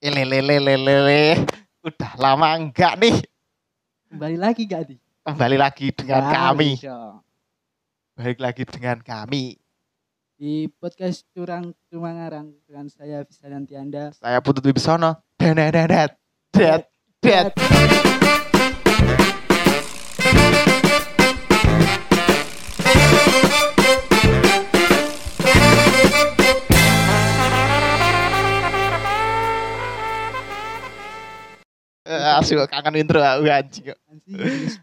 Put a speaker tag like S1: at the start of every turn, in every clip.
S1: Lelelelelele. Udah lama enggak nih.
S2: Kembali lagi gak di?
S1: Kembali lagi dengan kami.
S2: dong.
S1: Balik lagi dengan kami.
S2: Di podcast Curang Cuma Ngarang dengan saya Bisa Nanti Anda.
S1: Saya Putut Wibisono. Dedet dedet dedet. Eh, Asyik kangen intro aku anjing kok.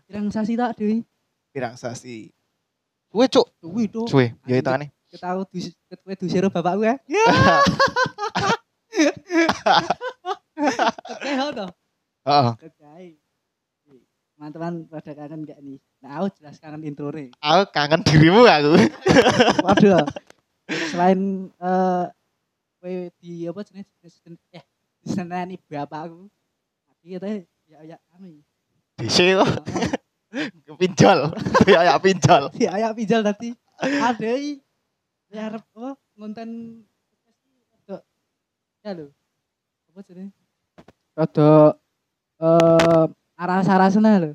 S2: Pirang sasi tak Dewi?
S1: Pirang sasi. Suwe cuk.
S2: Tuwi tuh.
S1: Suwe. Ya itu aneh.
S2: Ketahu dus ketwe dusiro bapakku ya. Kekeho toh.
S1: Heeh.
S2: Kekai. Teman-teman pada kangen gak nih? Nah, aku jelas kangen intro nih.
S1: Aku kangen dirimu aku.
S2: Waduh. Selain eh kowe di apa jenenge eh diseneni bapakku. Tapi katanya ya ya kami.
S1: Disi kok pinjol. Ya ya pinjol.
S2: Si ayak pinjal tadi. Ada. Ya arep apa rada ya lho. Apa jenenge? Rada eh aras-arasna lho.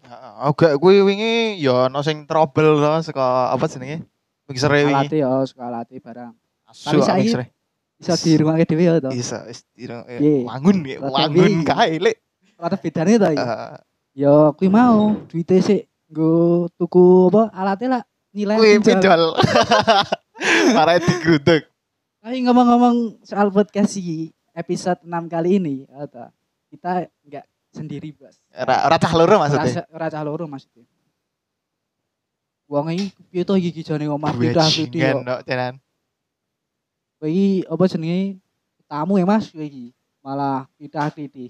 S1: Oh gak kuwi wingi ya ono sing trouble to saka apa jenenge? Mixere wingi.
S2: Alate ya, suka alate barang.
S1: Asu mixere.
S2: Bisa dirungake dhewe ya to.
S1: Bisa wis eh,
S2: Piye?
S1: wangun ya, wangun kae lek.
S2: Rada bedane to iki.
S1: Eh,
S2: Ya kuwi mau duite sik nggo tuku apa alate lah nilai
S1: Kuwi pinjol. Parah digruduk.
S2: Tapi ngomong-ngomong soal podcast iki episode 6 kali ini ya toh, kita enggak sendiri bos.
S1: Ora ora cah loro maksudnya.
S2: Ora cah loro maksudnya. Wong iki piye to iki jane omah pindah
S1: no jalan.
S2: Kowe iki apa jenenge tamu ya Mas kowe iki. Malah pindah titi.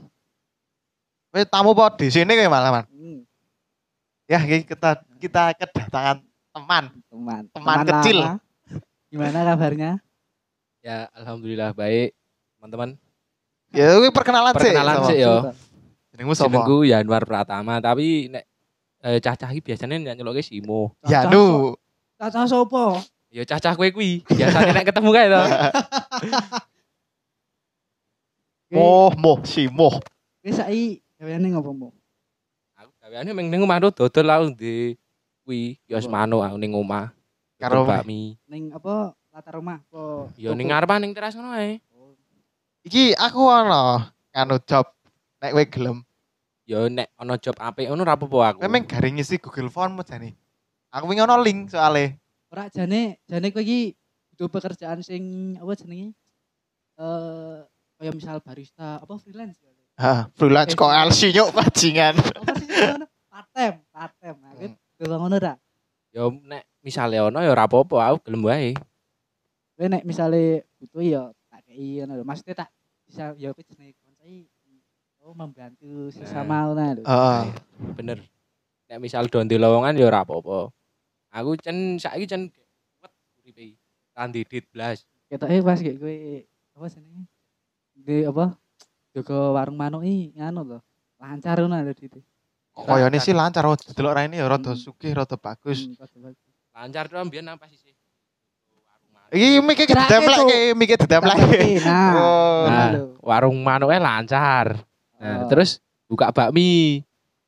S1: Wis tamu po di sini kayak malah man.
S2: Hmm,
S1: Ya kita kita kedatangan teman.
S2: teman.
S1: Teman kecil.
S2: lama. Gimana kabarnya?
S3: Ya, alhamdulillah baik, teman-teman.
S1: Ya kuwi perkenalan sih.
S3: Perkenalan sih ya.
S1: Jenengmu sapa?
S3: Jenengku Yanwar Pratama, tapi nek eh, cacah iki biasanya nek nyeloke Simo.
S1: Ya nu.
S2: Caca sopo?
S3: Ya cacah kowe kuwi. Biasanya nek ketemu kae to.
S1: Moh moh si moh.
S2: Kowe saiki gaweane ngopo mo?
S3: Aku gaweane meng ning omah tuh dodol aku di kuwi kios mano aku ning omah.
S1: Karo
S3: bakmi.
S2: Ning apa latar rumah apa?
S3: Ya ning
S2: toko?
S3: ngarepan ning teras ngono ae.
S1: Iki aku ono anu job nek kowe gelem.
S3: Ya nek ana job apik ngono ra apa-apa aku.
S1: Memang garing ngisi Google Form jane. Aku wingi ono link soalnya.
S2: Ora jane jane kowe iki butuh pekerjaan sing apa jenenge? Eh kayak misal barista apa freelance ya?
S1: Hah, freelance kok LC nyuk bajingan.
S2: Time. Nah, kowe doang ngono ra?
S3: Ya nek misale ana ya ra apa-apa aku gelem wae.
S2: Kowe nek misale butuh ya tak kei ngono lho. Maksudnya tak bisa ya kowe jenenge koncai oh membantu sesama ngono lho.
S1: Heeh.
S3: Bener. Nek misal donde lowongan ya ora apa-apa. Aku cen saiki cen kuat uripe. Kandidit blas.
S2: Ketoke pas kayak kowe apa jenenge? Di apa? Jaga warung manuk iki nganu lho. Lancar ngono lho Dit.
S1: Koyone sih lancar oh delok raine ya rada
S2: Hmm.
S1: sugih rada bagus.
S3: Lancar tuh mbiyen apa sih sih?
S1: Iki mikir
S2: Cuk.
S1: iki mikir.
S2: Tapi, Nah,
S1: Oh.
S3: Nah,
S2: lho.
S3: warung manuknya lancar. Nah,
S2: Oh.
S3: terus buka bakmi.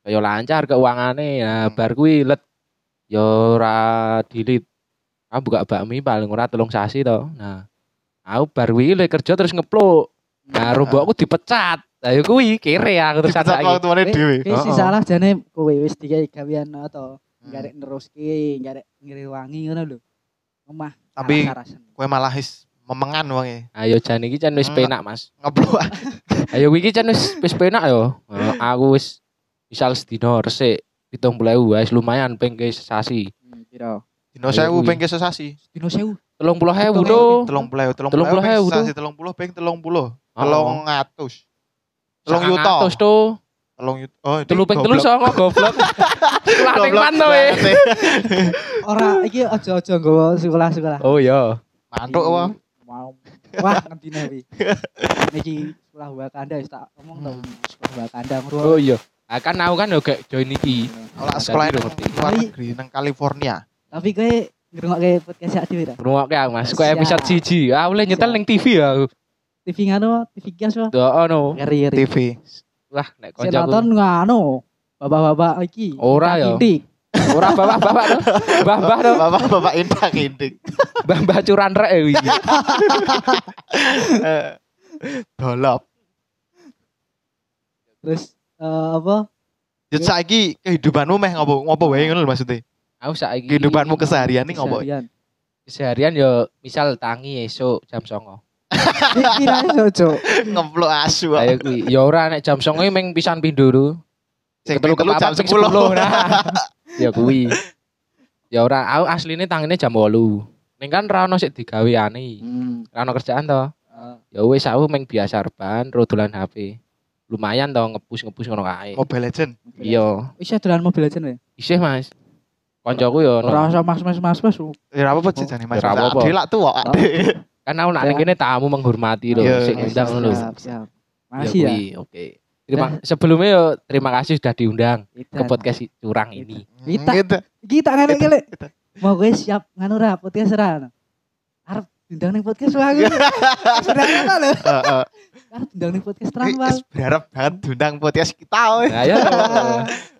S3: Ya lancar keuangane. Nah,
S1: Hmm.
S3: bar kuwi let ya ora dilit. Aku buka bakmi paling ora telung sasi to. Nah, aku bar kuwi kerja terus ngepluk. Nah, robokku dipecat. Lah ya kuwi kere aku terus
S1: Dipecat
S3: saiki.
S1: waktu mana
S2: Kowe-
S1: dhewe. Heeh.
S2: salah jane kowe wis digawe gawean atau
S1: Hmm.
S2: garek neruski, garek ngrewangi ngono lho. Omah.
S1: Tapi-. Kowe malah is memengan wonge.
S3: Ayo jan iki jan wis
S1: Hmm.
S3: penak, Mas.
S1: Ngeblok.
S3: Ayo iki jan wis wis penak yo. Aku wis misal sedina resik 70.000 wis lumayan ping ke sasi.
S2: Hmm, piro?
S1: Dino
S3: Ayo
S1: 1000
S3: kuwi.
S1: ping ke sesasi.
S2: Dino sewu.
S3: 30.000
S2: Telung
S3: to.
S2: ewu.
S1: 30 30
S3: Telung puluh ewu,
S1: sesasi 30 ping 30.
S3: Oh.
S1: 300. Telung yuta.
S3: Terus to.
S1: Telung yuta. Oh, itu
S3: Telu telu
S1: goblok.
S3: Sekolah ning
S1: banget sih.
S2: Ora iki aja-aja nggawa sekolah-sekolah.
S3: Oh iya.
S1: Mantuk apa?
S2: Mau. Wah, ngentine wi. Iki sekolah Wakanda wis tak omong to. Sekolah Wakanda ngro.
S3: Oh iya. Ah kan aku kan yo gak join iki.
S1: Ora sekolah nang
S3: ngerti.
S1: luar
S2: Tapi-
S1: negeri nang California.
S2: Tapi kowe ngrungokke podcast dhewe ta?
S3: Ngrungokke aku Mas.
S2: Siap.
S3: episode 1. Ah oleh nyetel ning TV ya aku.
S2: TV nganu, TV gas wah.
S3: Tuh ono.
S2: Ngeri ngeri.
S1: TV.
S3: Wah, nek
S2: Sing nonton nganu. Bapak-bapak iki.
S3: Ora ya.
S2: Indik.
S3: Ora bapak-bapak to. Mbah-mbah to.
S1: Bapak-bapak indah kindik.
S3: Mbah-mbah curan rek ya iki.
S1: Eh, Dolop.
S2: Terus eh, apa?
S1: Jadi saiki kehidupanmu meh ngopo ngopo wae ngono lho maksudnya.
S3: Aku saiki
S1: Kehidupanmu keseharian nih ngopo?
S2: Keseharian.
S3: Seharian yo misal tangi esuk jam 09.00.
S2: Kira cocok.
S1: Ngeplok asu.
S3: Ayo kuwi. Ya ora nek jam 09.00 meng pisan pindho lho.
S1: Sing telu jam
S3: kepapat ping
S1: 10.
S3: 10 nah. Ya kuwi. Ya ora aku asline tangine jam 8. Ning kan ra ono sik digaweane.
S2: Hmm.
S3: Ra ono kerjaan to.
S2: eh,
S3: Ya wis aku meng biasa reban ro dolan HP. Lumayan to ngepus-ngepus ngono kae.
S1: Mobile Legend.
S3: Iya,
S2: Bisa dolan mobil aja nih.
S3: isih Mas. Koncoku yo
S2: Ora
S3: ono.
S2: usah mas-mas mas-mas.
S1: Ya apa sih jane Mas?
S3: Ya, ra apa-apa.
S1: Ade lak tuwa.
S3: Kan aku nak
S2: Ya.
S3: ning kene tamu menghormati lho,
S1: Iya.
S3: sing ngundang lho.
S2: Siap, siap.
S3: Ya
S2: Makasih ya.
S3: Oke. Terima sebelumnya yo terima kasih sudah diundang ke
S2: Kita.
S3: podcast curang ini.
S2: Kita.
S1: Gitu.
S2: Kita ngene
S1: Kita.
S2: kele. Mau gue siap nganu ra podcast ra. Arep diundang ning podcast wae. Sudah ngono lho.
S1: Heeh.
S2: Arep diundang ning podcast
S1: Wis
S2: Tranwal.
S1: berharap banget diundang podcast kita.
S3: Nah, ya.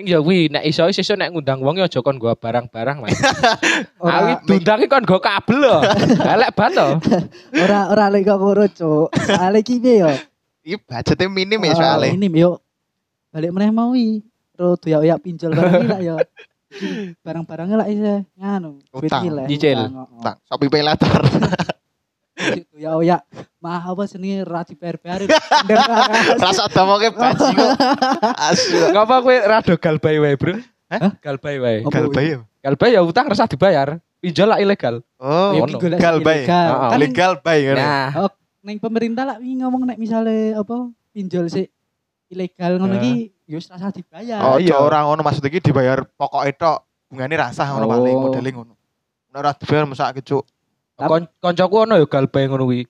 S3: Ning ya kuwi nek iso sesuk nek ngundang wong ya aja kon gua barang-barang, Mas.
S2: Ora
S3: Aku diundangi kon nggo kabel lho. Elek banget to.
S2: ora ora lek kok ngono, Cuk. Ale iki piye yo?
S1: Iki budgetnya minim ya soalnya.
S2: Ini yo. Balik meneh mau wi. Ro doyak-oyak pinjol barang iki lah yo. Iki Barang-barangnya lah isih nganu.
S1: Utang,
S2: iki
S3: nyicil.
S2: utang, oh, oh.
S1: Shopee Pay Later.
S2: Doyak-oyak mah apa jenenge ra dibayar-bayar.
S1: Rasa domoke bajingan. Asu.
S3: Ngapa kowe rada galbay wae, Bro?
S1: Hah?
S3: Galbay wae.
S2: Apa
S1: Galbay ya?
S3: Galbay ya utang rasa dibayar. Pinjol lah ilegal.
S1: Oh,
S3: Ya,
S2: golek
S1: Legal,
S2: ilegal.
S3: Heeh.
S2: Kan
S1: legal bay kan.
S3: Nah,
S2: ning pemerintah lah wingi ngomong nek misale apa pinjol sik ilegal ngono
S1: Ya.
S2: iki yo wis rasa dibayar.
S1: Oh,
S3: iya.
S1: iya orang ngono maksud iki dibayar pokok itu bungane rasa ngono
S3: Oh.
S1: paling modeling ngono. Ora dibayar mesak kecuk.
S3: Kon koncoku ono ya galbay ngono kuwi.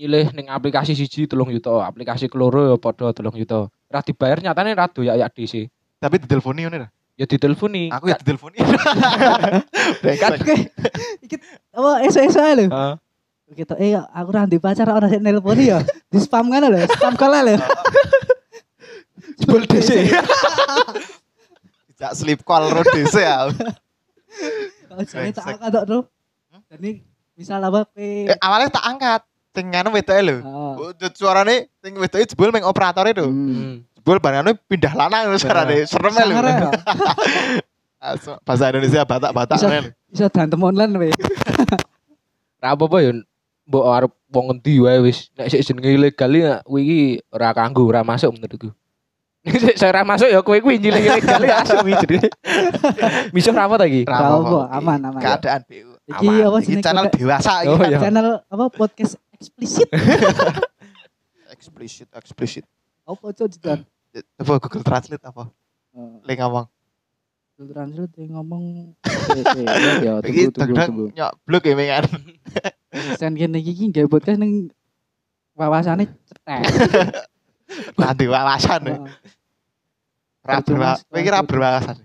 S3: Nyilih ning aplikasi siji telung juta, aplikasi keloro ya padha telung juta. Ra dibayar nyatane ra doyak-yak DC.
S1: Tapi diteleponi ngono ta?
S3: Ya diteleponi.
S1: Aku ya diteleponi.
S3: kan
S2: Oke. Iki apa esok-esok ae lho.
S3: Heeh.
S2: Gitu eh aku ra ndek pacar ora sik nelponi ya. Di spam kan lho, spam call lho.
S3: Jebol DC.
S1: Tidak sleep call ro DC ya.
S2: Kalau jane tak angkat tok, Bro.
S1: Hmm?
S2: Jadi misal apa pe
S1: Eh, awalnya tak angkat. Sing nganu wedoke lho.
S2: Oh.
S1: Suarane sing wedoke jebul meng operatore lho.
S2: Hmm.
S3: Hmm.
S1: Jebul barangane pindah lanang lho suarane. Serem lho.
S2: Sangar ya.
S1: Asu, Bahasa Indonesia batak-batak
S2: Bisa.
S1: lho.
S2: Iso dantem online we.
S3: Ra apa-apa ya mbok arep wong ngendi wae wis nek sik jenenge ilegal ya kuwi iki ora kanggo ora masuk menurutku. Nek saya ora masuk ya kowe kuwi ilegal ya iki jenenge. Misuh ra apa ta iki?
S1: Ra
S2: apa, aman, aman.
S1: Keadaan BU.
S2: Iki apa
S1: Iki
S2: jenenge
S1: channel
S2: kode-
S1: dewasa iki.
S3: Oh, iya.
S2: Channel apa podcast eksplisit.
S1: Explicit, explicit.
S2: Apa cok jidan?
S1: Apa Google Translate apa? Link ngomong.
S2: Google Translate yang ngomong ya, ya tunggu tunggu tunggu.
S1: nyok blok ya mengan.
S2: Sen kene iki iki gawe podcast ning wawasane cetek.
S1: Nanti wawasan ya. Kowe ra berwawasan.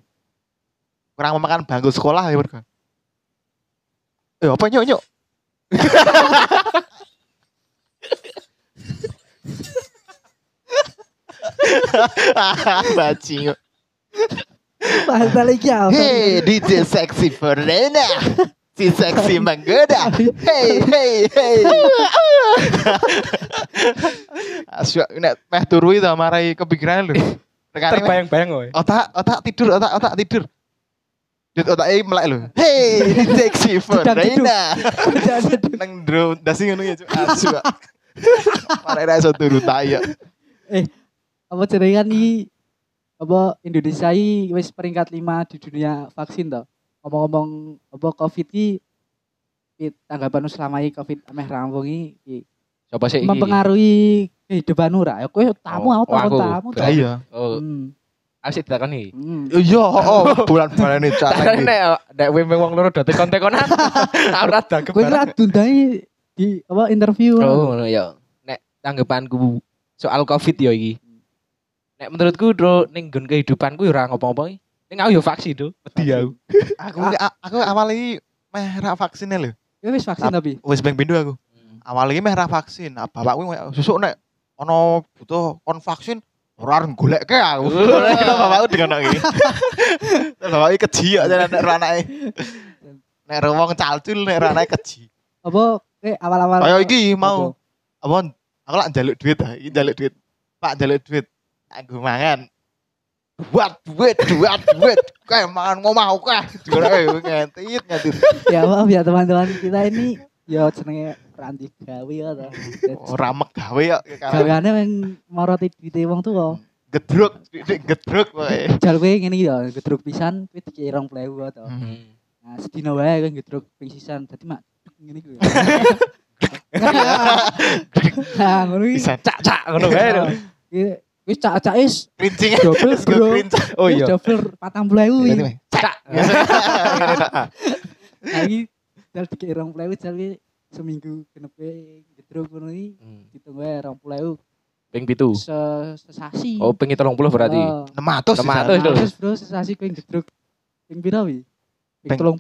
S1: Kurang memakan bangku sekolah ya mergo. Eh apa nyok nyok? Bajingan.
S2: Bahasa lagi apa?
S1: Hey, DJ Sexy Verena. Si seksi menggoda. Hey, hey, hey. Asyik nek meh turu itu marai kepikiran lho. Rekane meh-
S3: Terbayang-bayang
S1: otak otak tidur, otak otak tidur. Dit otak e melek lho. Hey,
S2: Sedang tidur.
S1: Verena. Nang ndro dasi ngono ya, Cuk. Asyik. Marai ra iso turu tayo.
S2: Apa jenenge kan iki apa Indonesia iki wis peringkat 5 di dunia vaksin toh. Ngomong-ngomong apa Covid iki iki tanggapan selama ini Covid ameh rampung iki
S3: Coba sih iki.
S2: mempengaruhi kehidupanmu ra? Ya kowe tamu
S3: Oh,
S2: aku
S3: aku.
S2: tamu
S1: Lah iya.
S3: Oh,
S2: Hmm.
S3: Asik takoni.
S2: Hmm.
S1: Iya, oh, bulan-bulan ini cara.
S3: nek nek wemeng wong loro dadi kontek-konan. Ora dagem.
S2: Kowe kira dundai di apa interview.
S3: Oh, ngono ya. Nek tanggapanku soal Covid ya iki. Nek menurutku bro ning nggon kehidupanku ya ora ngopo-ngopo. iki. Ning aku ya vaksin do. Wedi aku.
S1: Aku aku awal iki meh ra vaksinnya lho.
S2: Kowe wis vaksin tapi.
S1: Wis ping pindho aku. Awal iki meh ra vaksin. Nah, bapakku susuk nek ono butuh kon vaksin ora arep goleke aku. bapakku dengan iki. Terus bapakku keji kok nek ora anake. Nek wong calcul nek ora anake keji.
S2: Apa eh awal-awal
S1: Kaya iki mau apa aku lak njaluk duit ah, iki njaluk duit. Pak njaluk duit. Aku mangan. Buat duit, buat duit. Kayak mangan ngomah oke. Diore ngentit ngentit.
S2: ya maaf ya teman-teman kita ini ya jenenge ranti gawe ya to.
S1: Ora gawe kok.
S2: Gaweane yang moroti duite wong tuwa.
S1: Gedruk, dik gedruk pokoke.
S2: Jal kowe ngene to, gedruk pisan kowe dikei 20.000 to.
S3: Hmm.
S2: Nah, sedina wae kowe gedruk ping sisan. Dadi mak ngene iki. lho. Nah, ngono iki.
S1: Bisa
S3: Cak cak ngono kae. lho.
S2: Iki wis cak-cak is
S1: Krincing.
S2: double bro.
S3: Oh iya.
S2: double 40.000 iki.
S3: Cak.
S2: Nah, iki dal dikei 20.000 jal seminggu genepe gedruk ngono iki
S3: Hmm.
S2: ditung wae 20.000
S3: Ping pitu.
S2: se sesasi.
S3: Oh, ping 30 berarti.
S2: Oh.
S1: 600
S3: 600 lho.
S2: Terus bro sesasi kowe gedruk ping pira wi?
S1: Ping 30.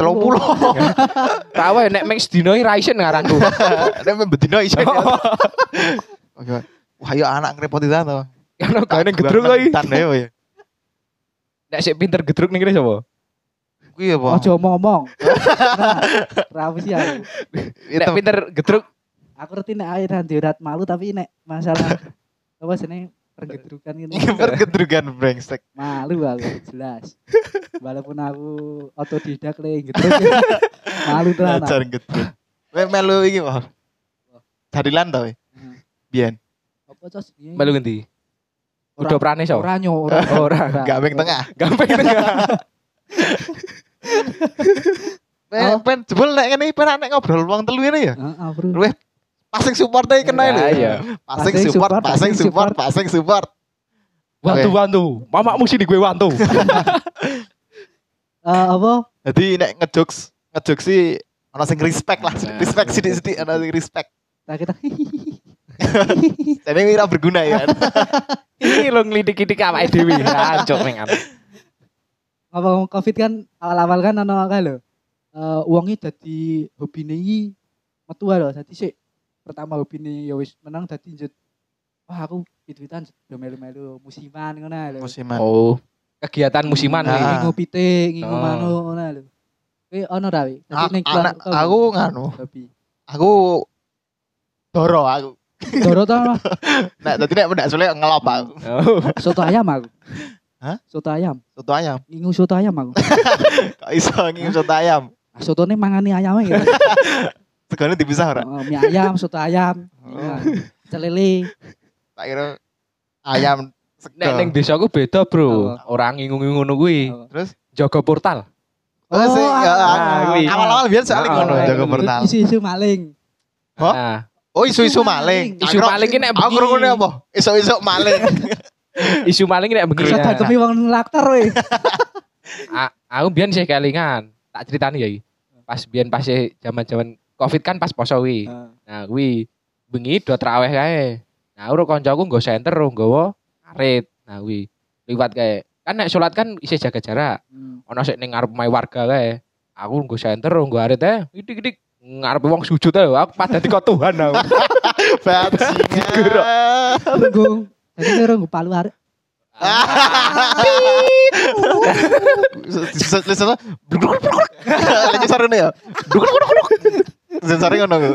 S3: Tahu nek meng sedino iki raisen ngaranku.
S1: Nek bedino iso. Oke. Wah, yo anak ngrepoti ta to.
S3: Karena gane gedruk lagi.
S1: Tan ya.
S3: Nek sik pinter gedruk ning kene sapa?
S1: Kuwi apa?
S2: Ojo omong-omong. Ra sih aku.
S3: Nek pinter gedruk
S2: Aku ngerti nek ae nanti urat malu tapi nek masalah apa jenenge pergedrukan ini
S1: Ini pergedrukan brengsek.
S2: malu aku jelas. Walaupun aku otodidak le gedruk. malu tenan.
S1: Ajar gedruk. Kowe melu iki wae. Carilan to. we?
S2: Hmm.
S1: Biyen.
S2: Apa cos jenenge?
S3: melu ngendi? Udah prane so.
S2: Ora nyo, ora.
S3: Ora.
S1: Tengah.
S3: Gampang tengah.
S1: Pen pen jebul nek ngene pen nek ngobrol wong telu ini ya.
S2: Heeh, Bro.
S1: Luwih passing support ae kena lho.
S3: Nah, iya.
S1: Passing support, passing
S2: passing
S1: support, passing support.
S3: Wantu wantu. Mamamu sini gue wantu.
S2: Eh, apa?
S1: Jadi nek ngejokes, ngejokes sih ana sing respect lah,
S3: Nah.
S1: respect sithik-sithik ana sing respect.
S2: Nah, kita
S1: Jadi ini ora berguna ya.
S3: Ini lo ngelidik-lidik awake dhewe. Hancur ning kan.
S2: Ngomong covid kan awal-awal kan ana kae lho. Eh wonge dadi hobine iki metu ae lho. Dadi sik pertama hobine ya wis menang dadi njut wah aku pit-pitan do melu-melu musiman ngono lho.
S1: Musiman.
S3: Oh, kegiatan musiman
S1: Nah.
S3: nih.
S2: Pite, ngingu
S3: Oh.
S2: manu ngono ae lho. Kowe ono ra wi?
S1: Aku nganu,
S2: hobi.
S1: aku doro aku.
S2: Doro to?
S1: Nek dadi nek ndak sulit ngelop aku.
S2: Soto ayam aku.
S1: Hah?
S2: Soto ayam.
S1: Soto ayam.
S2: Ngingu soto ayam aku.
S1: Kok iso nging soto ayam?
S2: Ah, Sotone mangani ayame gitu.
S1: Segone dipisah ora?
S2: Oh, mie ayam, soto ayam,
S1: Oh.
S2: celele.
S1: Tak kira ayam
S3: Nek ning
S1: sego.
S3: desaku beda, Bro.
S2: Apa?
S3: Orang ngingung-ngingung ngono kuwi.
S2: Oh.
S1: Terus
S3: Jaga portal.
S1: Oh, sih, ya,
S3: ah, kuwi.
S1: awal-awal biasa saling
S3: Ah,
S1: ngono
S3: ah,
S1: jaga portal.
S2: Isu-isu maling.
S1: Hah? Oh, isu-isu maling.
S3: Isu maling ki nek
S1: Aku
S3: bengi.
S1: krungune apa? Isu-isu maling.
S3: isu maling nek.
S2: Bisa
S3: ya.
S2: demi wong lakter we.
S3: Aku biyen sih kelingan. Tak ceritani ya iki. Pas biyen pas zaman-zaman Covid kan pas poso wi. Nah, kuwi bengi do traweh kae. Nah, uro kancaku nggo senter nggawa arit. Nah, kuwi liwat kae. Kan nek salat kan isih jaga jarak.
S2: Hmm.
S3: Ono sik ning ngarep omahe warga kae. Aku nggo senter nggo arit ae. Idik-idik ngarep wong sujud ae. Aku padha dikot Tuhan aku.
S1: Bajingan.
S2: Tadi kira gue palu
S1: Lagi ya. Sensore ngono ku.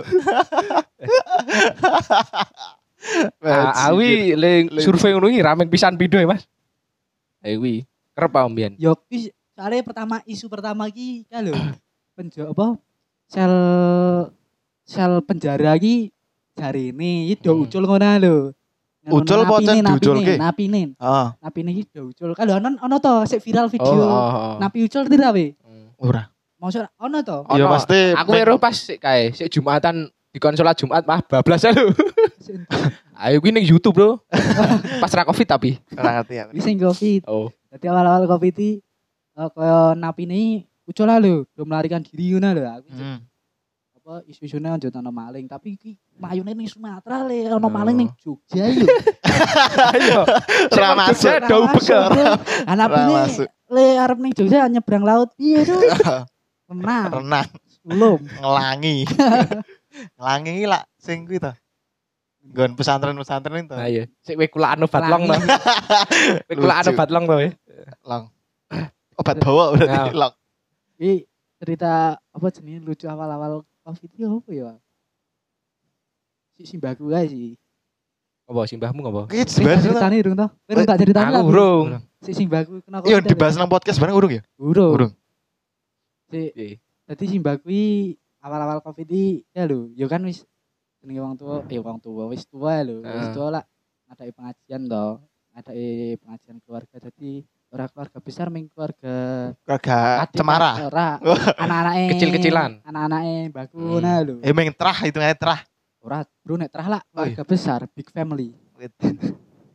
S3: Ah, awi le survei ngono iki rame pisan pindho ya, Mas. Eh kuwi kerep apa mbiyen.
S2: Yo soalnya pertama isu pertama ki kan lho. Penjo apa? Sel sel penjara ki jari ini iki do
S3: Hmm.
S2: ucul ngono lho.
S1: Ucul apa cen diuculke?
S2: Napine,
S1: Heeh.
S2: napine iki do ucul. Kan lho ono ono to sik viral
S3: Oh,
S2: video.
S3: oh, oh.
S2: Napi ucul tidak we?
S3: Hmm.
S1: Ora.
S2: Maksud ono to.
S1: Ya
S3: Ono.
S1: pasti
S3: Aku weruh pas sik kae, sik Jumatan di salat Jumat mah bablas lho. Ayo kuwi ning YouTube, Bro. pas ra Covid tapi.
S1: ora ngerti ya.
S2: Sing covid.
S3: Oh.
S2: Jadi awal-awal covid iki eh, kaya napine ucul lho, do melarikan diri ngono lho. Aku cek
S1: Hmm.
S2: Apa isu-isune lanjut ono maling, tapi iki mayune ning Sumatera le ono
S3: Oh.
S2: maling ning Jogja lho.
S3: Ayo.
S1: Ora masuk. Ora
S2: ini
S1: masuk.
S2: le arep ning Jogja nyebrang laut piye tuh? Tenang,
S1: Renang,
S2: belum.
S1: ngelangi. Ngelangi iki lak sing kuwi to. Nggon pesantren-pesantren itu.
S3: Nah iya, sik kowe kulaan obat long to. Kowe kulaan obat long to. we.
S1: Long. Obat bawa berarti
S3: Nah.
S1: long.
S2: Ini cerita apa jenis lucu awal-awal covid itu apa ya? Si simbaku aja sih.
S3: Apa simbahmu apa?
S1: Iki
S2: Sing
S1: dibahas to.
S2: ceritanya dong toh. Kowe tak ceritanya
S3: Aku urung.
S2: Si simbaku kena
S1: Iya
S2: Covid
S1: dibahas nang podcast bareng urung ya?
S2: Urung.
S1: Urung.
S2: Si
S3: Iya.
S2: Dadi simbaku iki awal-awal covid iki ya lho, ya kan wis jenenge wong tua, ya wong tua wis tua lho, wis
S3: Heeh.
S2: tua lah ada pengajian toh, ada pengajian keluarga jadi ora keluarga besar meng keluarga
S1: Keluarga
S2: adik-
S1: cemara.
S2: ora anak-anake
S3: Kecil-kecilan.
S2: anak-anake baku
S3: Hmm.
S2: nah lho
S1: Eh meng terah itu ngai terah.
S2: ora bro nek terah lah keluarga besar big family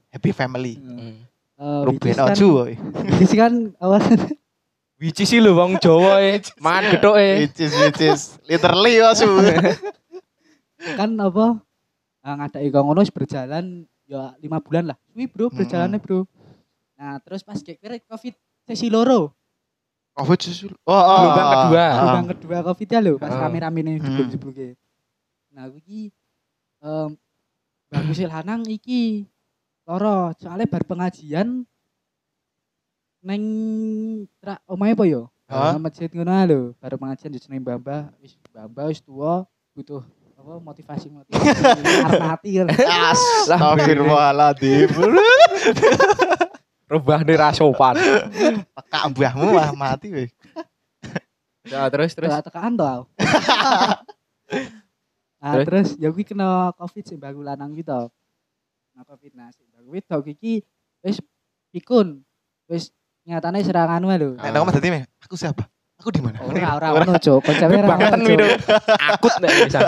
S1: Happy family.
S3: Hmm.
S2: Eh,
S1: Ruben
S2: kan-
S1: Oju.
S2: is kan awas
S3: Wici sih lho wong Jawa e. Mangan gethuke.
S1: Which is which is literally Oju.
S2: kan apa uh, ngadai kok ngono wis berjalan ya lima bulan lah suwi bro berjalannya bro nah terus pas kira covid sesi loro
S1: Covid susul. Oh, oh,
S3: Gelombang
S1: oh,
S3: kedua.
S1: oh.
S2: gelombang kedua covid ya lho pas
S3: Ah.
S2: rame-rame nih
S1: Hmm.
S2: jeblok-jebloknya nah aku iki em bagus lanang iki loro soalnya bar pengajian neng tra omahe apa yo? Nang masjid ngono lho baru pengajian di seneng mbah wis mbah wis tua butuh apa motivasi motivasi arep mati kan
S1: Astagfirullahaladzim.
S3: Rubah nih rasopan.
S1: Tekak mbahmu mah mati weh.
S3: Ya terus terus.
S2: terus tekan to aku. nah
S3: Terus?
S2: terus ya kuwi kena covid sing bagu lanang gitu nah covid nah sing bagu wedok iki wis pikun wis nyatane serangan wae lho
S1: Nek dadi meh, aku siapa? Aku di mana?
S2: ora ora ngono cuk konsepnya ora
S3: Bangetan
S2: ngono,
S3: wido.
S2: Cuk.
S3: Akut nek bisa.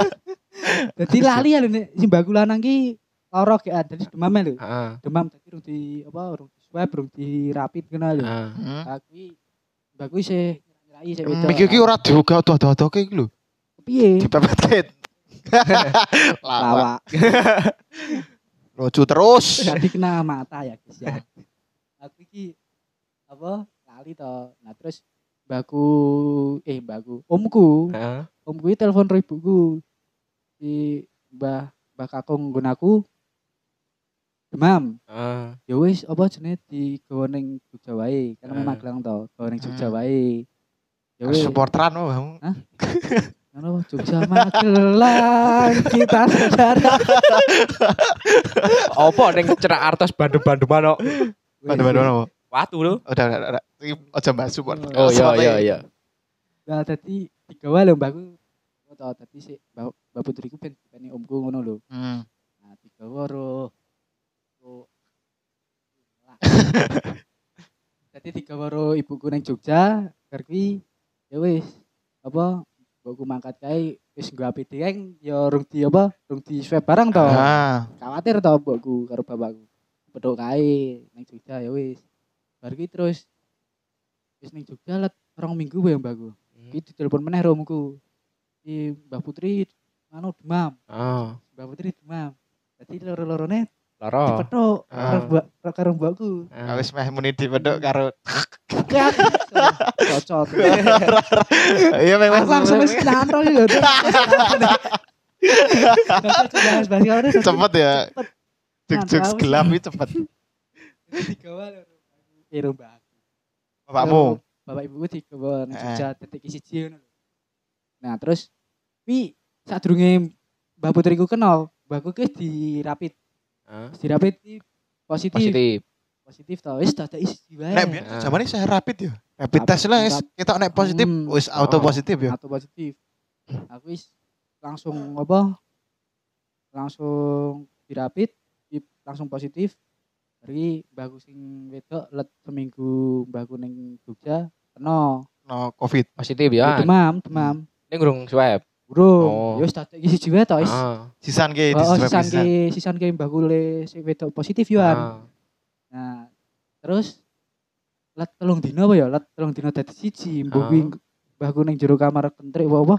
S2: dadi lali ya lho nek sing bagu lanang ki lara gak dadi demam lho
S3: Heeh.
S2: demam dadi rung di apa rung di swab rung di rapid kena lho
S3: Heeh.
S1: Hmm.
S2: aku bagus sih nyirai sih
S1: Hmm. Iki iki ora diuga tuh-tuh iki lho.
S2: piye
S1: Dipepet. Lawak.
S2: lawak
S1: Lucu terus.
S2: Jadi kena mata ya guys ya. Aku iki apa lali to. Nah terus mbakku eh mbakku omku
S3: Heeh.
S2: omku telepon ro ibuku di mbah mbah kakung nggonaku demam
S3: Heeh.
S2: ya wis apa jenenge di ning Jogja wae kan
S3: Hmm.
S2: memang Magelang to gawa ning Jogja
S1: Hmm.
S2: wae ya wis
S1: Supporteran oh, kamu.
S2: ngono Jogja Magelang kita saudara
S3: Apa ning cerak artos bandem-bandeman kok.
S1: Mana-mana apa?
S3: Watu lho.
S1: Udah udah udah. Aja mbak support.
S3: Oh iya iya iya.
S2: Nah, tadi digawa lho mbakku. Oh, tau tadi sih mbak putriku ben ben omku ngono lho.
S1: Hmm.
S2: Nah, digawa ro ro Tadi digawa ro ibuku nang Jogja, kuwi ya wis apa mbokku mangkat kae wis nggo APD kan ya rung di apa rung di swab barang to.
S1: Ah.
S2: Khawatir to mbokku karo bapakku. Bedok kae nang Jogja ya wis. Bar kuwi terus wis ning Jogja let rong minggu wae mbakku. Iki ditelepon meneh romku. Mbak Putri anu demam,
S3: Oh,
S2: Mbak Putri demam. Dadi loro-lorone
S3: lara.
S2: dipethuk
S1: Ah.
S2: karo mbak karo mbakku.
S3: Ah.
S1: Wis meh muni dipedhok karo
S2: Kak. Cocot.
S1: Iya memang
S2: langsung wis nantro yo.
S1: cepet ya. Juk-juk gelap iki cepet.
S2: Digawa mbak.
S1: Bapakmu.
S2: Bapak ibuku digawa nang
S1: Eh.
S2: Jogja detik siji ngono lho. Nah, terus wi sadurunge Mbak Putriku kenal, mbakku di di rapid di positif.
S3: Positif.
S2: Positif to, wis dadak isi wae.
S1: Nek biyen zamane saya rapid ya. Rapid test lah wis kita nek positif
S2: Hmm.
S1: wis auto positif ya.
S2: atau positif. Aku wis langsung apa? Langsung dirapit, di- langsung positif. Dari mbakku sing wedok let seminggu mbakku ning Jogja kena
S1: No covid.
S3: Positif ya.
S2: demam, demam.
S3: Ning urung swab.
S2: Burung.
S3: Oh.
S2: Wis dadak iki siji wae to wis.
S3: Ah.
S1: Sisan ki di
S2: Oh, sisan
S1: sisan.
S2: ke sisan ke mbakku le sing wedok positif yo.
S3: Ah.
S2: Nah, terus let telung dino apa ya? Let telung dino dadi siji. Mbok
S3: Ah.
S2: kuwi mbahku ning jero kamar kentrik.
S3: Watan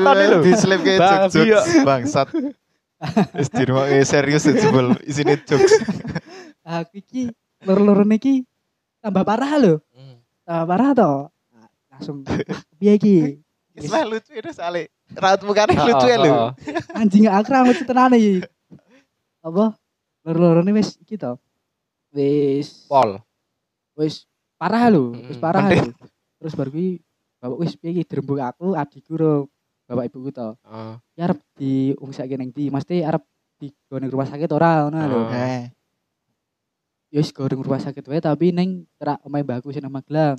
S1: Asu,
S3: lho.
S1: di slip ke
S3: Babi
S1: jokes
S3: ya.
S1: bangsat. Wis dirungokke serius jebol isine jokes.
S2: Aku iki loro-lorone iki tambah parah lho.
S3: Hmm.
S2: Tambah parah to. Langsung "Wah, piye iki?
S1: Ismail lucu itu soalnya raut mukanya
S3: Oh,
S1: lucu ya
S3: oh,
S1: lu.
S3: oh.
S2: anjing gak akrab lucu tenan iki. Apa? Loro-lorone wis iki to. Wis
S3: Pol.
S2: wis parah lho, wis parah lho. Terus baru kuwi bapak wis piye iki dirembuk aku adikku ro bapak ibuku to.
S3: Oh.
S2: Ya arep diungsake ning ndi? Mesti arep di ning rumah sakit ora ngono lho.
S3: Oh.
S1: Eh,
S2: Ya wis goreng rumah sakit wae tapi ning cerak omahe mbakku sing nang Magelang.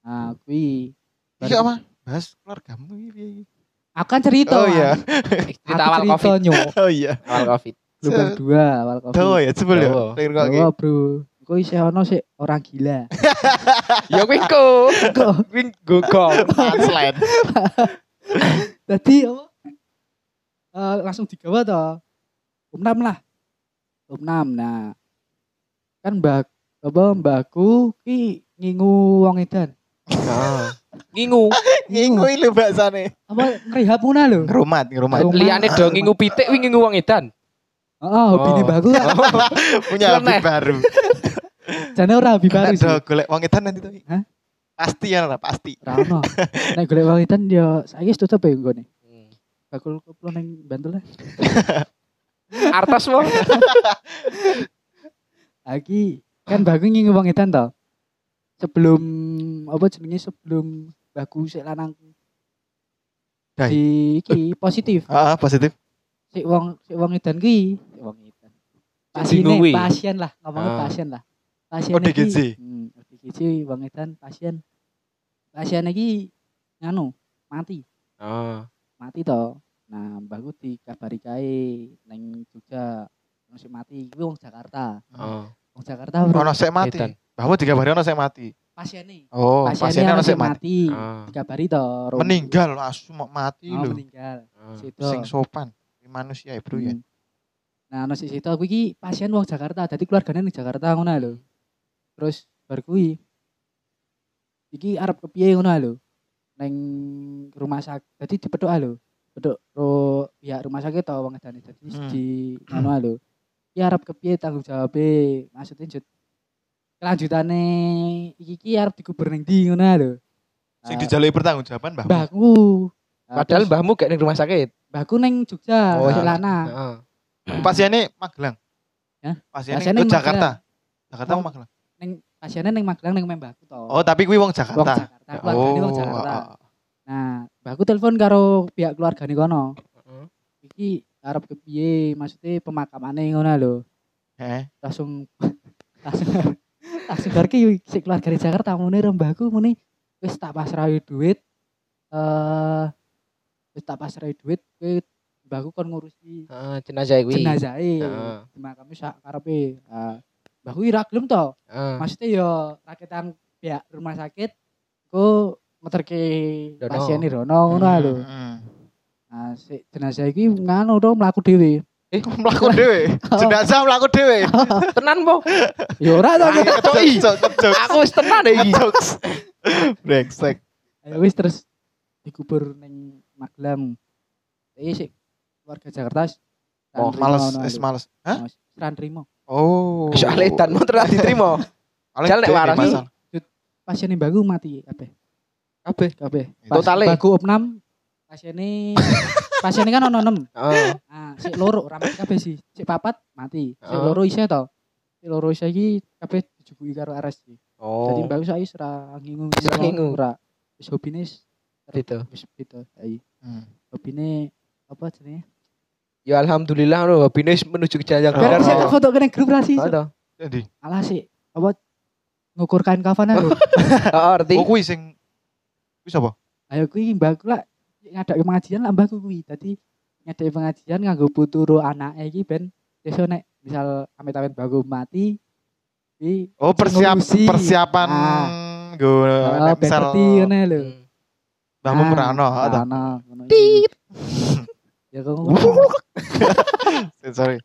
S2: Nah, kuwi
S1: Iya apa? Bahas keluargamu iki piye iki?
S2: Aku kan cerita.
S1: Oh iya.
S3: Cerita awal covid.
S2: nyo.
S1: Oh iya.
S3: Awal covid.
S2: Lubang dua awal covid.
S1: Dawa ya sebel ya.
S3: Dawa.
S1: Pengen kok iki.
S2: Dawa, bro. Kok isih ono sih orang gila.
S3: Ya kuwi ku. Kuwi gogong.
S1: Punchline.
S2: Tadi apa? Eh, langsung digawa toh. Umnam lah. Umnam. Nah. Kan mbak apa mbakku ki ngingu wong edan.
S3: Heeh. Ngingu.
S1: Ngingu lho bahasane.
S2: Apa ngrehab ngono lho.
S1: Ngerumat, ngerumat.
S2: Ngerumat.
S3: Liyane do ngingu pitik kuwi ngingu wong edan.
S2: Heeh, hobine
S3: Oh.
S2: mbakku kan
S1: Punya
S3: Aneh.
S1: hobi baru.
S2: jane ora hobi baru sih.
S1: Ada golek wong edan nanti tuh.
S2: Hah?
S1: Pasti ya, ora pasti.
S2: Ora ono. Nek golek wong edan yo saiki tutup ya nggone. Bakul kulo ning Bantul lah.
S3: Artas wong.
S2: Lagi kan bagus ngingu wong edan to. Sebelum apa jenenge sebelum bagus sik lanang
S1: Dai.
S2: di iki positif.
S1: Ah, positif.
S2: Sik wong sik wong edan ki, sik wong edan. Pasien, pasien lah, ngomongnya
S3: Ah.
S2: pasien lah. Pasien
S1: ODGJ.
S2: iki. Hmm, ODGJ wong edan pasien. Pasien iki nganu, mati.
S3: Oh.
S2: Mati to. Nah, mbahku dikabari kae neng Jogja. Sing mati, kuwi wong Jakarta.
S3: Oh.
S2: Wong Jakarta bro.
S1: Ono sik mati.
S3: Edan.
S1: Bahwa dikabari ono sik mati.
S2: pasiene.
S1: Oh,
S2: pasiennya
S1: pasiennya
S2: ono
S1: sik mati.
S2: mati.
S3: Oh.
S2: Dikabari to.
S1: Meninggal langsung mau mati
S2: Oh,
S1: lho.
S2: meninggal.
S3: Oh.
S2: Situ.
S1: Sing sopan. Manusia ya, Bro ya.
S2: Hmm. Nah, ono sing situ aku iki pasien wong Jakarta, dadi keluargane ning Jakarta ngono lho. Terus bar kuwi iki arep kepiye ngono lho. Neng rumah sakit, dadi dipethuk lho. Peduk ro pihak rumah sakit to wong edane dadi
S1: Hmm.
S2: di ngono lho. Iki arep kepiye tanggung jawabe? Maksudnya jut kelanjutane iki iki arep dikubur ning ndi ngono lho.
S1: Sing
S2: Ah,
S1: dijalui pertanggungjawaban Mbah.
S2: mbahku. Nah,
S3: Padahal mbahmu gak ning rumah sakit.
S2: mbahku neng Jogja,
S3: Oh,
S2: oh,
S3: iya.
S2: lanang.
S3: Heeh.
S1: Pasiennya Magelang.
S2: Hah?
S1: Pasiennya
S2: Pasiennya
S1: ke
S2: Magelang.
S1: Jakarta. Jakarta
S2: Oh.
S1: mau Magelang.
S2: Neng pasiennya neng Magelang neng mbahku to.
S1: Oh, tapi kuwi wong
S2: wong
S1: Jakarta.
S2: Jakarta, keluargane wong
S1: Oh,
S2: Jakarta.
S1: ah, ah.
S2: Nah, mbahku telepon karo pihak keluargane kono.
S3: Heeh.
S2: Iki arep kepiye? Maksudnya pemakamane ngono lho.
S1: Eh,
S2: Langsung langsung langsung bar ki si keluarga di Jakarta mune ro mbahku muni wis tak pasrahi duit. Eh wis tak pasrahi duit kowe mbahku kon ngurusi
S3: Heeh, jenazah kuwi.
S2: jenazahe.
S3: Heeh.
S2: Dimakami sak karepe. Nah, mbahku ira gelem to.
S3: Heeh.
S2: Maksudnya yo rakitan pihak rumah sakit ku ngeterke pasien Rono ngono lho. Nah, si jenazah iki nganu to mlaku dhewe.
S3: Eh,
S1: Mlaku dhewe. Jenazah mlaku dhewe.
S3: tenan po.
S2: Ya ora to.
S3: Ah, ketoki.
S1: Jokes, jokes,
S3: Aku wis tenan iki.
S1: jokes. Brengsek.
S2: Ya wis terus dikubur ning Magelang. Iki sik keluarga Jakarta
S1: Oh, males, es males. Hah?
S2: Wis ran trimo.
S1: Oh.
S3: Soal edan mau terus diterima. Jal nek waras.
S2: Pasien bagu mati kabeh.
S3: Kabeh.
S2: Kabeh.
S3: Totale?
S2: bagu opnam pasiene pasiene kan ono 6.
S3: Heeh.
S2: Ah, sik loro ora mati kabeh sih. Sik papat mati. Sik
S3: Oh.
S2: loro isih to. Sik loro isih iki kabeh dijubuki karo RS sih.
S3: Oh.
S2: Jadi mbak saya ora ngingu.
S3: Wis ora ngingu.
S2: Ora. Wis hobine wis
S3: Gitu.
S2: wis beda. Ayo.
S1: Hmm.
S2: Hobine apa jenenge?
S3: Ya alhamdulillah no hobine wis menuju ke jalan yang
S1: Oh.
S3: benar.
S2: Tak foto kene grup rasi.
S3: Oh.
S1: Jadi,
S2: Alah sih apa ngukur kain kafan lho.
S3: Oh, ngerti.
S1: oh kuwi sing kuwi sapa?
S2: Ayo kuwi mbakku lah ngadake pengajian lah mbakku kuwi. Dadi ngadake pengajian nganggo puturu anake iki ben besok nek misal amit-amit mbakku mati kuwi
S1: Oh, persiap
S2: ngurusi.
S1: persiapan
S2: Ah.
S1: nggo
S2: Oh,
S1: nek misal
S2: ngene lho.
S1: Mbahmu
S2: Ah,
S1: atau
S2: ana, ngono iki. Ya kok ngono.
S1: sorry.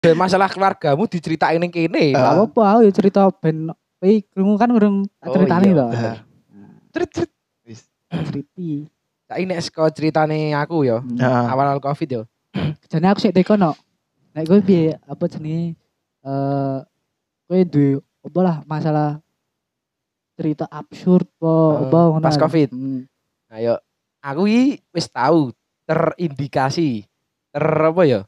S3: Dan masalah keluargamu diceritain ning kene.
S1: Ah.
S2: Gak apa-apa, aku ya cerita ben kowe krungu kan urung
S3: Oh,
S2: ceritani
S3: iya.
S2: to.
S1: Bener. Trit trit.
S2: Ceriti.
S3: Saiki nek saka ceritane aku ya.
S1: Nah,
S3: awal-awal Covid ya.
S2: Jane aku sik teko no. Nek kowe piye apa jenenge eh kowe duwe apa lah masalah cerita absurd po apa ngono.
S3: pas Covid.
S2: Hmm.
S3: Ayo aku iki wis tahu terindikasi ter apa ya?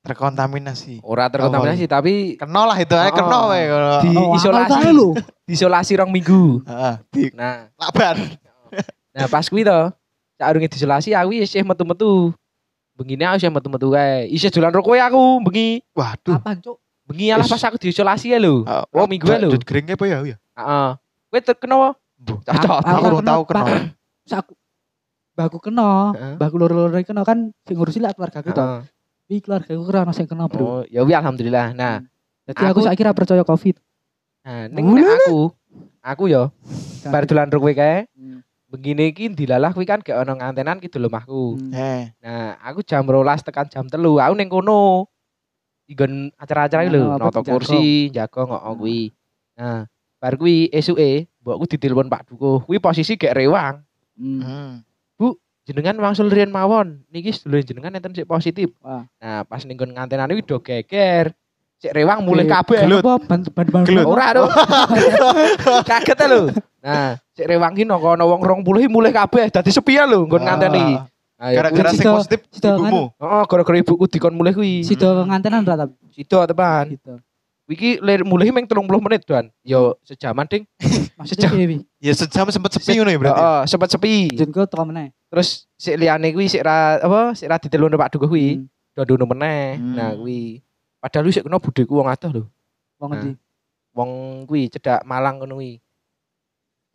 S1: Terkontaminasi.
S3: Ora terkontaminasi tapi
S1: Kena lah itu aja, kena
S3: Oh.
S1: wae ngono.
S3: Di-
S2: Oh,
S3: isolasi.
S2: lho.
S3: diisolasi rong minggu.
S1: Heeh, di
S3: Nah,
S1: laban.
S3: Nah pas kuwi to, sak urunge diisolasi aku isih metu-metu. Bengine aku isih metu-metu kae. Isih dolan ro kowe aku bengi.
S1: Waduh.
S2: Kapan, Cuk?
S3: Bengi alah pas aku diisolasi ya lho.
S1: Oh,
S3: minggu lho.
S1: Dut kering apa ya? ya?
S3: Heeh. Kowe terkena apa?
S1: Bu.
S3: Cocok.
S2: Aku
S1: Aku belum
S2: kena, aku Baku kena, baku loro-loro kena kan sing ngurusi lah keluarga aku to.
S3: Heeh.
S2: Iki keluarga aku kena sing kena, Bro.
S3: Oh, ya wi alhamdulillah. Nah,
S2: Jadi aku,
S3: aku-
S2: saiki ra percaya Covid.
S3: nah ning nek aku aku ya bar dolan ro kowe kae. Begini iki dilalah kuwi kan gak ono ngantenan ki dulu omahku.
S2: Hmm.
S3: Nah, aku jam rolas tekan jam telu, aku ning kono. Igon acara-acara iki lho,
S2: Nah,
S3: noto
S2: jago.
S3: kursi, jago ngok kuwi. Nah, bar kuwi esuke mbokku ditelepon Pak Dukuh. Kuwi posisi gak rewang.
S2: Hmm.
S1: hmm.
S3: Jenengan wangsul riyen mawon. Niki sedulur jenengan enten sik positif.
S2: Wah.
S3: Nah, pas ning ngantenan iki do geger. Sik rewang mulai kabeh.
S1: Gelut.
S2: Bantu bantu.
S3: Ora lho. Kaget lho. Nah, sik rewang ki nang kono wong 20 iki mulai kabeh dadi sepian lho nggon nganteni.
S1: Ah,
S3: Nah, ya
S1: Gara-gara sing
S2: sido-
S1: positif
S2: sido
S1: ibumu.
S3: Heeh, gara-gara ibuku dikon mulai kuwi.
S2: Sido ngantenan ra tapi.
S3: Sido tepan.
S2: Gitu.
S3: Wiki lir mulai meng 30 menit doan. Yo sejaman ding.
S2: Wi?
S1: Ya sejam sempet sepi ngono ya berarti.
S3: Heeh, sempat sepi.
S2: Jenengku teko meneh.
S3: Terus sik liyane kuwi sik ra apa sik ra ditelon Pak Dukuh kuwi.
S2: Hmm.
S3: Do dono meneh.
S1: Hmm.
S3: Nah kuwi padahal lu sik kena budeku wong adoh lho.
S2: Wong
S3: Nah.
S2: endi?
S3: Wong kuwi cedak Malang ngono kuwi.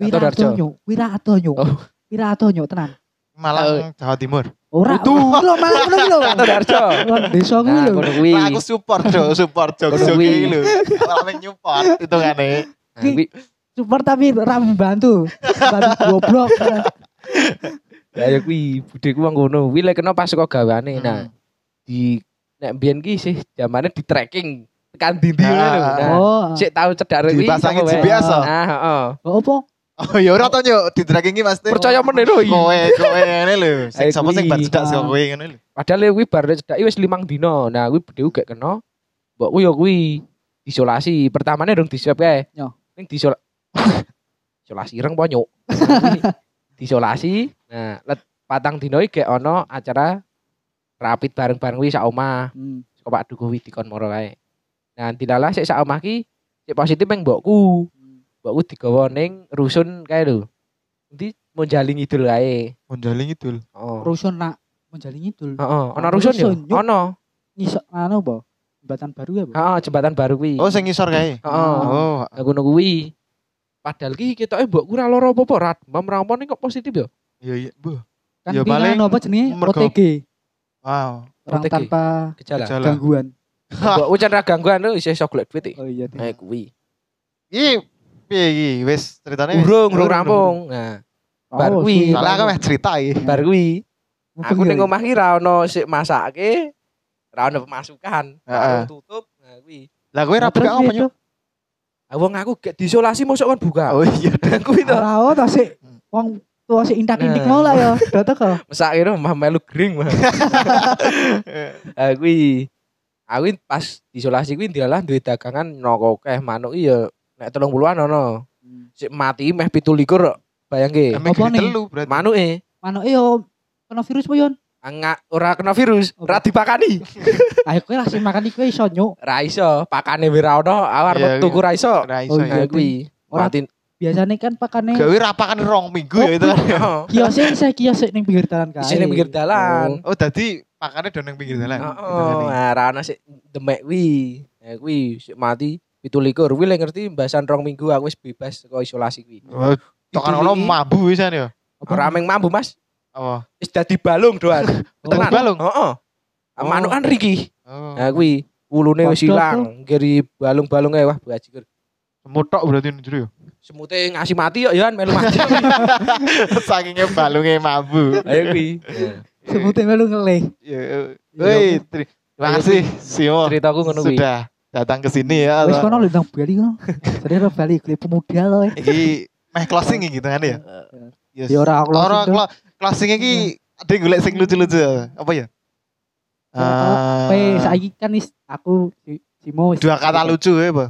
S2: Wira
S3: Darjo.
S2: Atonyo, Wira Atonyo.
S3: Oh.
S2: Wira Atonyo tenan.
S1: Malang Jawa Timur.
S2: Ora,
S3: Itu.
S2: lho malah ngono ki lho.
S3: Kato Darjo.
S2: Desa kuwi
S3: Nah,
S2: lho.
S3: ngono kuwi.
S1: Nah, aku support do, support
S3: Ngono
S1: jok
S3: kuwi.
S1: iki lho. Malah men nyupport itu kan
S3: Nah,
S2: Support tapi ra membantu. Bantu goblok.
S3: ya ya kuwi budeku wong ngono. Kuwi lek kena pas kok gawane. Nah, di nek mbiyen ki sih zamane di tracking tekan ndi-ndi ngono lho.
S1: Ah.
S3: Nah,
S2: Oh.
S3: sik tau cedhak kuwi. Sapa wae.
S1: GPS oh.
S3: Nah, heeh.
S2: Oh, apa?
S1: Oh ya ora to di tracking iki Mas.
S3: Percaya meneh lho. iki.
S1: Kowe kowe ngene lho. Sing sapa sing
S3: kuwi.
S1: bar cedak sing kowe ngene lho.
S3: Padahal kuwi bar cedak wis limang dino. Nah, kuwi budheku gak kena. Mbokku ya kuwi isolasi. Pertamane dong diswab kae.
S2: Yo.
S3: Ning disol isolasi ireng po nyuk. Disolasi. Nah, let patang dino iki gak ono acara rapid bareng-bareng kuwi sak omah.
S2: Hmm.
S3: Saka Pak Dukuh wi dikon moro kae. Nah, dilalah sik sak omah ki sik positif ning mbokku. Mbokku digawa ning rusun kae lho. Nanti mau jaling idul kae.
S1: Mondaling itu.
S3: Oh.
S2: Rusun nak menjalin itu.
S3: Heeh, ana
S2: Oh,
S3: rusun yo.
S2: rusun, yuk.
S3: Ono.
S2: Ngisok anu apa? Jembatan baru ya, Bu?
S3: Heeh, jembatan baru kuwi.
S1: Oh sing ngisor kae.
S3: Heeh.
S1: Oh,
S3: Aku ngono kuwi. Padahal ki ketoke mbokku ora lara apa-apa, rat. Mam rampon kok positif yo.
S1: iya iya. Bu.
S2: Kan
S1: Ya,
S2: ya,
S1: paling
S2: apa jenenge? OTG.
S1: Wow.
S2: Orang
S3: OTG.
S2: tanpa
S3: Gejala.
S1: Gejala.
S2: gangguan.
S3: Mbokku cendera gangguan lho isih iso golek duit.
S2: Oh iya.
S3: Eh kuwi.
S1: Iki piye iki? Wis ceritane wis-
S3: Urung, urung rampung. Nah, bar
S2: Oh,
S3: kuwi.
S2: suwi.
S1: Salah aku meh cerita iki.
S3: bar kuwi. Aku ning omah ki ra ono sik masake. Ra ono pemasukan. Warung tutup. Nah kuwi.
S1: Lah kowe ra buka apa?
S3: Ah wong aku gak diisolasi mosok kon buka.
S1: Oh iya.
S3: kuwi to.
S2: Ora oh ta sik wong tua sik intak-intik
S3: Nah.
S2: mau lah ya. Dadak kok.
S3: Mesake ro mah melu gring mah. Ah kuwi. Aku pas diisolasi kuwi dilalah duwe dagangan noko keh manuk iya nek 30-an ono. Sik mati meh 17 kok bayangke.
S1: Emang
S2: Apa
S1: gini
S2: nih?
S1: telu berarti.
S3: Manuke
S2: Manuke yo kena virus po yon.
S3: enggak ora kena virus, ora dipakani.
S2: Ayo kowe lah sing makan iku iso nyuk.
S3: Ra iso, pakane wis ra ono, awar
S1: Iya,
S3: tuku ra iso.
S1: Ra iso
S2: Oh,
S1: ya.
S3: Kuwi.
S2: Ora-. Biasane kan pakane
S1: Gawe rapakan rong minggu ya itu kan.
S3: Heeh.
S2: kiosnya saya kios ning pinggir dalan kae.
S3: Di sini pinggir dalan.
S1: Oh dadi pakane do nang pinggir dalan.
S3: Heeh. Nah, ra ono sik demek kuwi. Nah kuwi sik mati 17. Kuwi lek ngerti mbasan rong minggu aku wis bebas saka isolasi kuwi.
S1: Oh, tokan
S3: Itu
S1: ono mabu wisan ya.
S3: Ora meng mambu, Mas.
S1: Apa?
S3: Wis dadi balung doan.
S1: Dadi balung?
S3: Heeh.
S1: Oh.
S3: Manukan riki.
S1: Oh.
S3: Nah kuwi ulune wis ilang, ngiri balung-balunge wah bajigur.
S1: Semutok berarti njero ya.
S3: Semute ngasih mati kok ya melu mati.
S1: Sakingnya balungnya mabu.
S3: Ayo kuwi.
S2: Sebute melu ngelih.
S1: Ya,
S2: Iya,
S1: Woi, teri- terima kasih Simo.
S3: Ceritaku ngono kuwi.
S1: Sudah datang ke sini ya.
S2: Wis kono lho nang Bali kono. Jadi ora Bali kuwi pemuda lho.
S1: Iki meh closing iki gitu kan ya. Yes.
S2: Ya ora closing
S1: Ora
S2: tuh.
S1: clo- closing iki ada golek sing lucu-lucu. Apa ya? Eh,
S2: saiki kan is aku wis-
S1: dua kata lucu ya, Pak.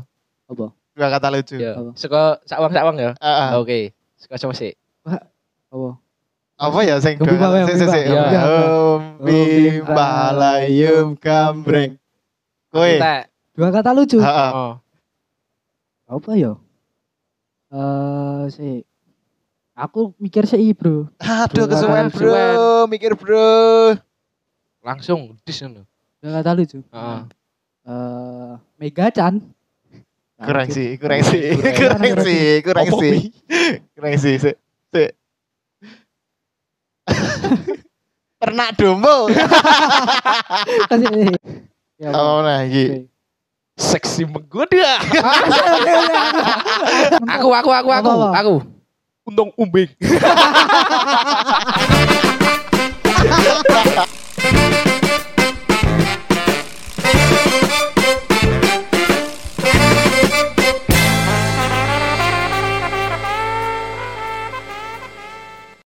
S2: Apa?
S1: Dua kata lucu.
S3: Ya.
S2: Apa?
S3: Saka sakwang-sakwang ya. Oke. Saka sapa sih?
S2: Apa?
S1: Apa ya sing
S2: Gempi
S1: dua
S2: bae,
S1: kata- sik, sik, sik.
S2: gempi bae.
S1: Om
S2: Gempi
S1: bimba layum gambreng. Kowe.
S2: Dua kata lucu.
S1: Heeh.
S3: Oh.
S2: Apa ya? Eh, sih. Aku mikir sih, Bro.
S1: Aduh
S2: Dua
S1: kesuwen bro, mikir bro.
S3: Langsung dis ngono.
S2: Dua kata lucu.
S3: Heeh.
S2: Eh, Mega Chan.
S1: Kurang sih, kurang sih,
S3: Kurang.
S1: sih, kurang sih, kurang sih. Ternak dombo.
S2: Kasih. Ya.
S1: Oh nah iki.
S3: Seksi menggoda.
S2: Aku
S3: aku aku aku aku. Untung umbing.